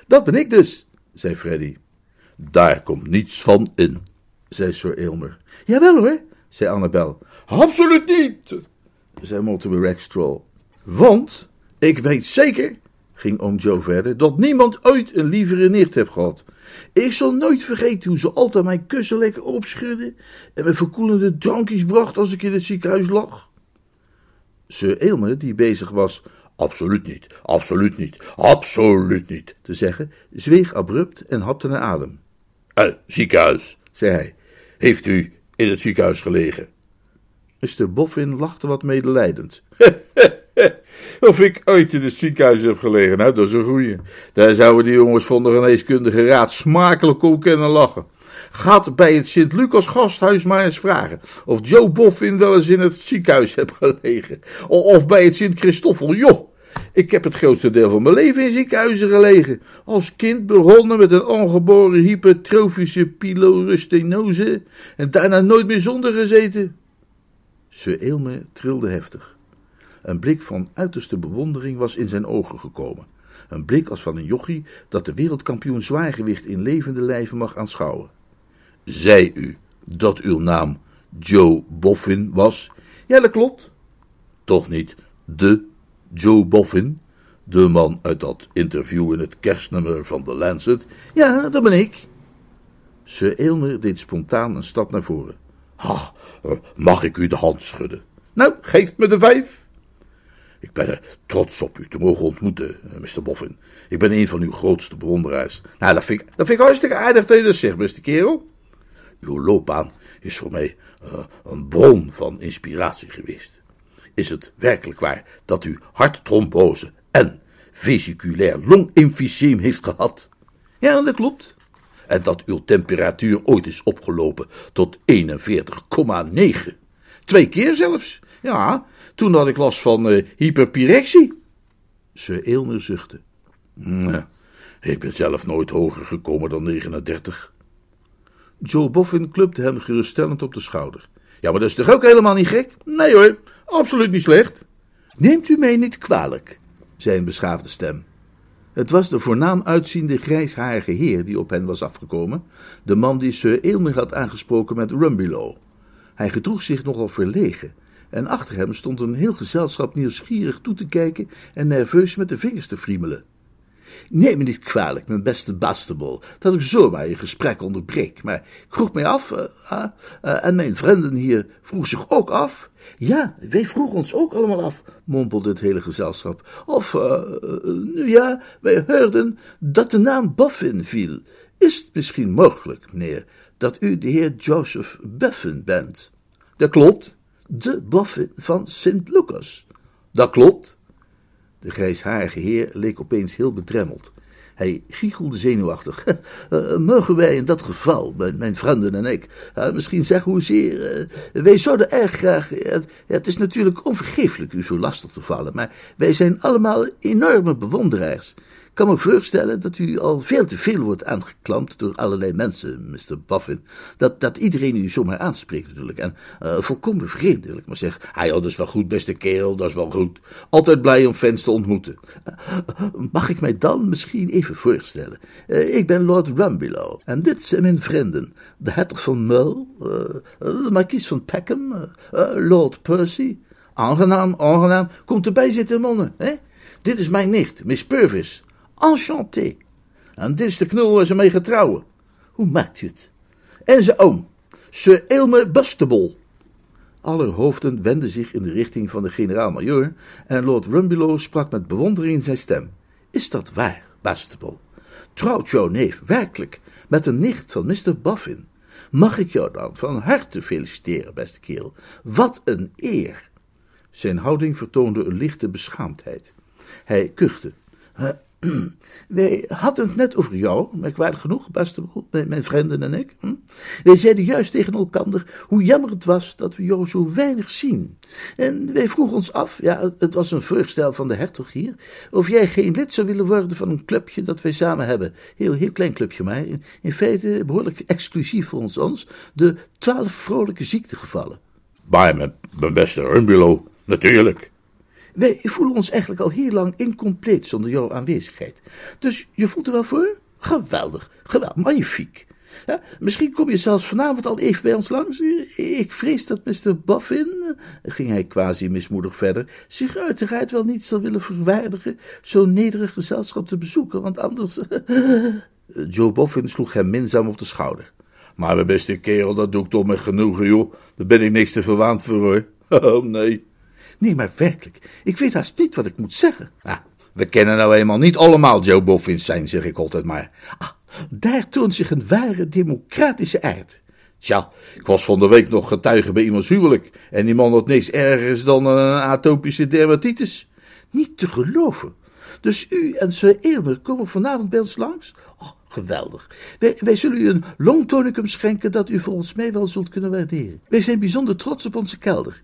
Dat ben ik dus, zei Freddy. Daar komt niets van in, zei Sir Aylmer. Jawel hoor, zei Annabel. Absoluut niet, zei Mortimer Rackstraw. Want, ik weet zeker, ging oom Joe verder, dat niemand ooit een lievere nicht heeft gehad. Ik zal nooit vergeten hoe ze altijd mijn kussen lekker opschudde en me verkoelende drankjes bracht als ik in het ziekenhuis lag. Sir Aylmer, die bezig was absoluut niet, absoluut niet, absoluut niet te zeggen, zweeg abrupt en hapte naar adem. Eh, ziekenhuis, zei hij. Heeft u in het ziekenhuis gelegen? Mr. Boffin lachte wat medelijdend. *laughs* of ik ooit in het ziekenhuis heb gelegen, nou, dat is een goeie. Daar zouden die jongens van de geneeskundige raad smakelijk om kunnen lachen. Gaat bij het Sint-Lucas gasthuis maar eens vragen of Joe Boffin wel eens in het ziekenhuis heeft gelegen. Of bij het Sint-Christoffel. Joh, ik heb het grootste deel van mijn leven in ziekenhuizen gelegen. Als kind begonnen met een ongeboren hypertrofische pylorustinose en daarna nooit meer zonder gezeten. Sir Aylmer trilde heftig. Een blik van uiterste bewondering was in zijn ogen gekomen. Een blik als van een jochie dat de wereldkampioen zwaargewicht in levende lijven mag aanschouwen. Zei u dat uw naam Joe Boffin was? Ja, dat klopt. Toch niet de Joe Boffin, de man uit dat interview in het kerstnummer van The Lancet? Ja, dat ben ik. Sir Aylmer deed spontaan een stap naar voren. Ha, mag ik u de hand schudden? Nou, geef me de vijf. Ik ben er trots op u te mogen ontmoeten, eh, Mr. Boffin. Ik ben een van uw grootste bewonderaars. Nou, dat vind ik, dat vind ik hartstikke aardig dat je dat zegt, beste kerel. Uw loopbaan is voor mij uh, een bron van inspiratie geweest. Is het werkelijk waar dat u harttrombose en vesiculair longemfyseem heeft gehad? Ja, dat klopt. En dat uw temperatuur ooit is opgelopen tot 41,9. Twee keer zelfs. Ja, toen had ik last van uh, hyperpyrexie. Sir Eelner zuchtte. Nee, ik ben zelf nooit hoger gekomen dan 39. Joe Boffin klupte hem geruststellend op de schouder. Ja, maar dat is toch ook helemaal niet gek? Nee hoor, absoluut niet slecht. Neemt u mij niet kwalijk, zei een beschaafde stem. Het was de voornaam uitziende grijsharige heer die op hen was afgekomen, de man die Sir Aylmer had aangesproken met Rumbelow. Hij gedroeg zich nogal verlegen, en achter hem stond een heel gezelschap nieuwsgierig toe te kijken en nerveus met de vingers te friemelen. Neem me niet kwalijk, mijn beste Bastable, dat ik zomaar je gesprek onderbreek, maar ik vroeg mij af, uh, uh, en mijn vrienden hier vroeg zich ook af. Ja, wij vroegen ons ook allemaal af, mompelde het hele gezelschap. Of, uh, nu ja, wij hoorden dat de naam Boffin viel. Is het misschien mogelijk, meneer, dat u de heer Joseph Buffin bent? Dat klopt. De Boffin van St. Lucas? Dat klopt. De grijsharige heer leek opeens heel bedremmeld. Hij giechelde zenuwachtig. Uh, *laughs* mogen wij in dat geval, mijn, vrienden en ik, uh, misschien zeggen hoezeer. Uh, wij zouden erg graag. het is natuurlijk onvergeeflijk u zo lastig te vallen, maar wij zijn allemaal enorme bewonderaars kan me voorstellen dat u al veel te veel wordt aangeklampt door allerlei mensen, Mr. Boffin. Dat, dat iedereen u zomaar aanspreekt natuurlijk. En uh, volkomen vreemd, wil ik maar zeggen. Ah joh, dat is wel goed, beste kerel, dat is wel goed. Altijd blij om fans te ontmoeten. Uh, mag ik mij dan misschien even voorstellen? Uh, ik ben Lord Rumbelow. En dit zijn mijn vrienden. De hertog van Mull, de markies van Peckham, Lord Percy. Aangenaam, aangenaam. Komt erbij zitten, mannen, hè? Dit is mijn nicht, Miss Purvis. Enchanté. En dit is de knul waar ze mee gaat trouwen. Hoe maakt u het? En zijn oom, Sir Aylmer Bustable. Alle hoofden wenden zich in de richting van de generaal-majoor en Lord Rumbelow sprak met bewondering in zijn stem. Is dat waar, Bastable? Trouwt jouw neef werkelijk met een nicht van Mr. Boffin? Mag ik jou dan van harte feliciteren, beste kerel? Wat een eer! Zijn houding vertoonde een lichte beschaamdheid. Hij kuchte. *clears throat* Wij hadden het net over jou, merkwaardig genoeg, beste mijn vrienden en ik. Hm? Wij zeiden juist tegen elkaar hoe jammer het was dat we jou zo weinig zien. En wij vroegen ons af, ja, het was een voorstel van de hertog hier, of jij geen lid zou willen worden van een clubje dat wij samen hebben. Heel, heel klein clubje, maar in, feite behoorlijk exclusief voor ons, ons de twaalf vrolijke ziektegevallen. Maar mijn, mijn beste Rumbelow, natuurlijk. Wij voelen ons eigenlijk al heel lang incompleet zonder jouw aanwezigheid. Dus je voelt er wel voor? Geweldig, geweldig, magnifiek. Misschien kom je zelfs vanavond al even bij ons langs. Ik vrees dat Mr. Boffin, ging hij quasi mismoedig verder, zich uiteraard wel niet zal willen verwaardigen zo'n nederig gezelschap te bezoeken, want anders... *laughs* Joe Boffin sloeg hem minzaam op de schouder. Maar mijn beste kerel, dat doe ik toch met genoegen, joh. Daar ben ik niks te verwaand voor, hoor. *laughs* Oh, nee. Nee, maar werkelijk, ik weet haast niet wat ik moet zeggen. Ah, we kennen nou eenmaal niet allemaal Joe Boffins zijn, zeg ik altijd maar. Ah, daar toont zich een ware democratische aard. Tja, ik was van de week nog getuige bij iemands huwelijk. En die man had niks ergers dan een atopische dermatitis. Niet te geloven. Dus u en Sir Aylmer komen vanavond bij ons langs? Oh, geweldig. Wij, wij zullen u een longtonicum schenken dat u volgens mij wel zult kunnen waarderen. Wij zijn bijzonder trots op onze kelder.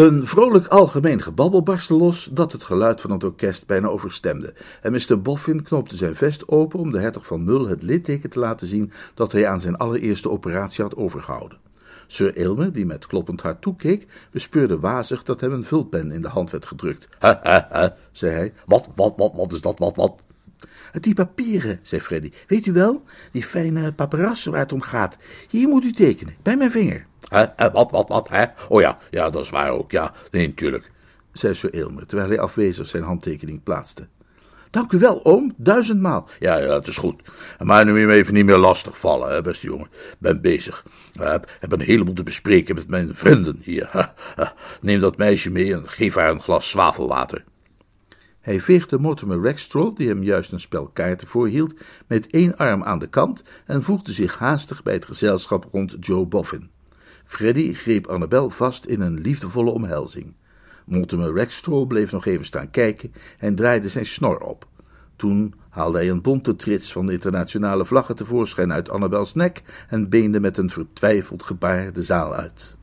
Een vrolijk algemeen gebabbel barstte los dat het geluid van het orkest bijna overstemde, en Mr. Boffin knoopte zijn vest open om de hertog van Mul het litteken te laten zien dat hij aan zijn allereerste operatie had overgehouden. Sir Aylmer, die met kloppend hart toekeek, bespeurde wazig dat hem een vulpen in de hand werd gedrukt. Ha, ha, ha, zei hij. Wat, wat, wat, wat is dat, wat, wat? Die papieren, zei Freddy. Weet u wel, die fijne paperassen waar het om gaat. Hier moet u tekenen, bij mijn vinger. Hè, wat, wat, wat, hè? Oh ja, ja, dat is waar ook, ja. Nee, natuurlijk, zei Sir Aylmer, terwijl hij afwezig zijn handtekening plaatste. Dank u wel, oom, duizendmaal. Ja, ja, het is goed. Maar nu me even niet meer lastig vallen, hè, beste jongen. Ben bezig. Ik heb, heb een heleboel te bespreken met mijn vrienden hier. *laughs* Neem dat meisje mee en geef haar een glas zwavelwater. Hij veegde Mortimer Rackstraw, die hem juist een spel kaarten voorhield, met één arm aan de kant en voegde zich haastig bij het gezelschap rond Joe Boffin. Freddy greep Annabel vast in een liefdevolle omhelzing. Mortimer Rackstraw bleef nog even staan kijken en draaide zijn snor op. Toen haalde hij een bonte trits van de internationale vlaggen tevoorschijn uit Annabels nek en beende met een vertwijfeld gebaar de zaal uit.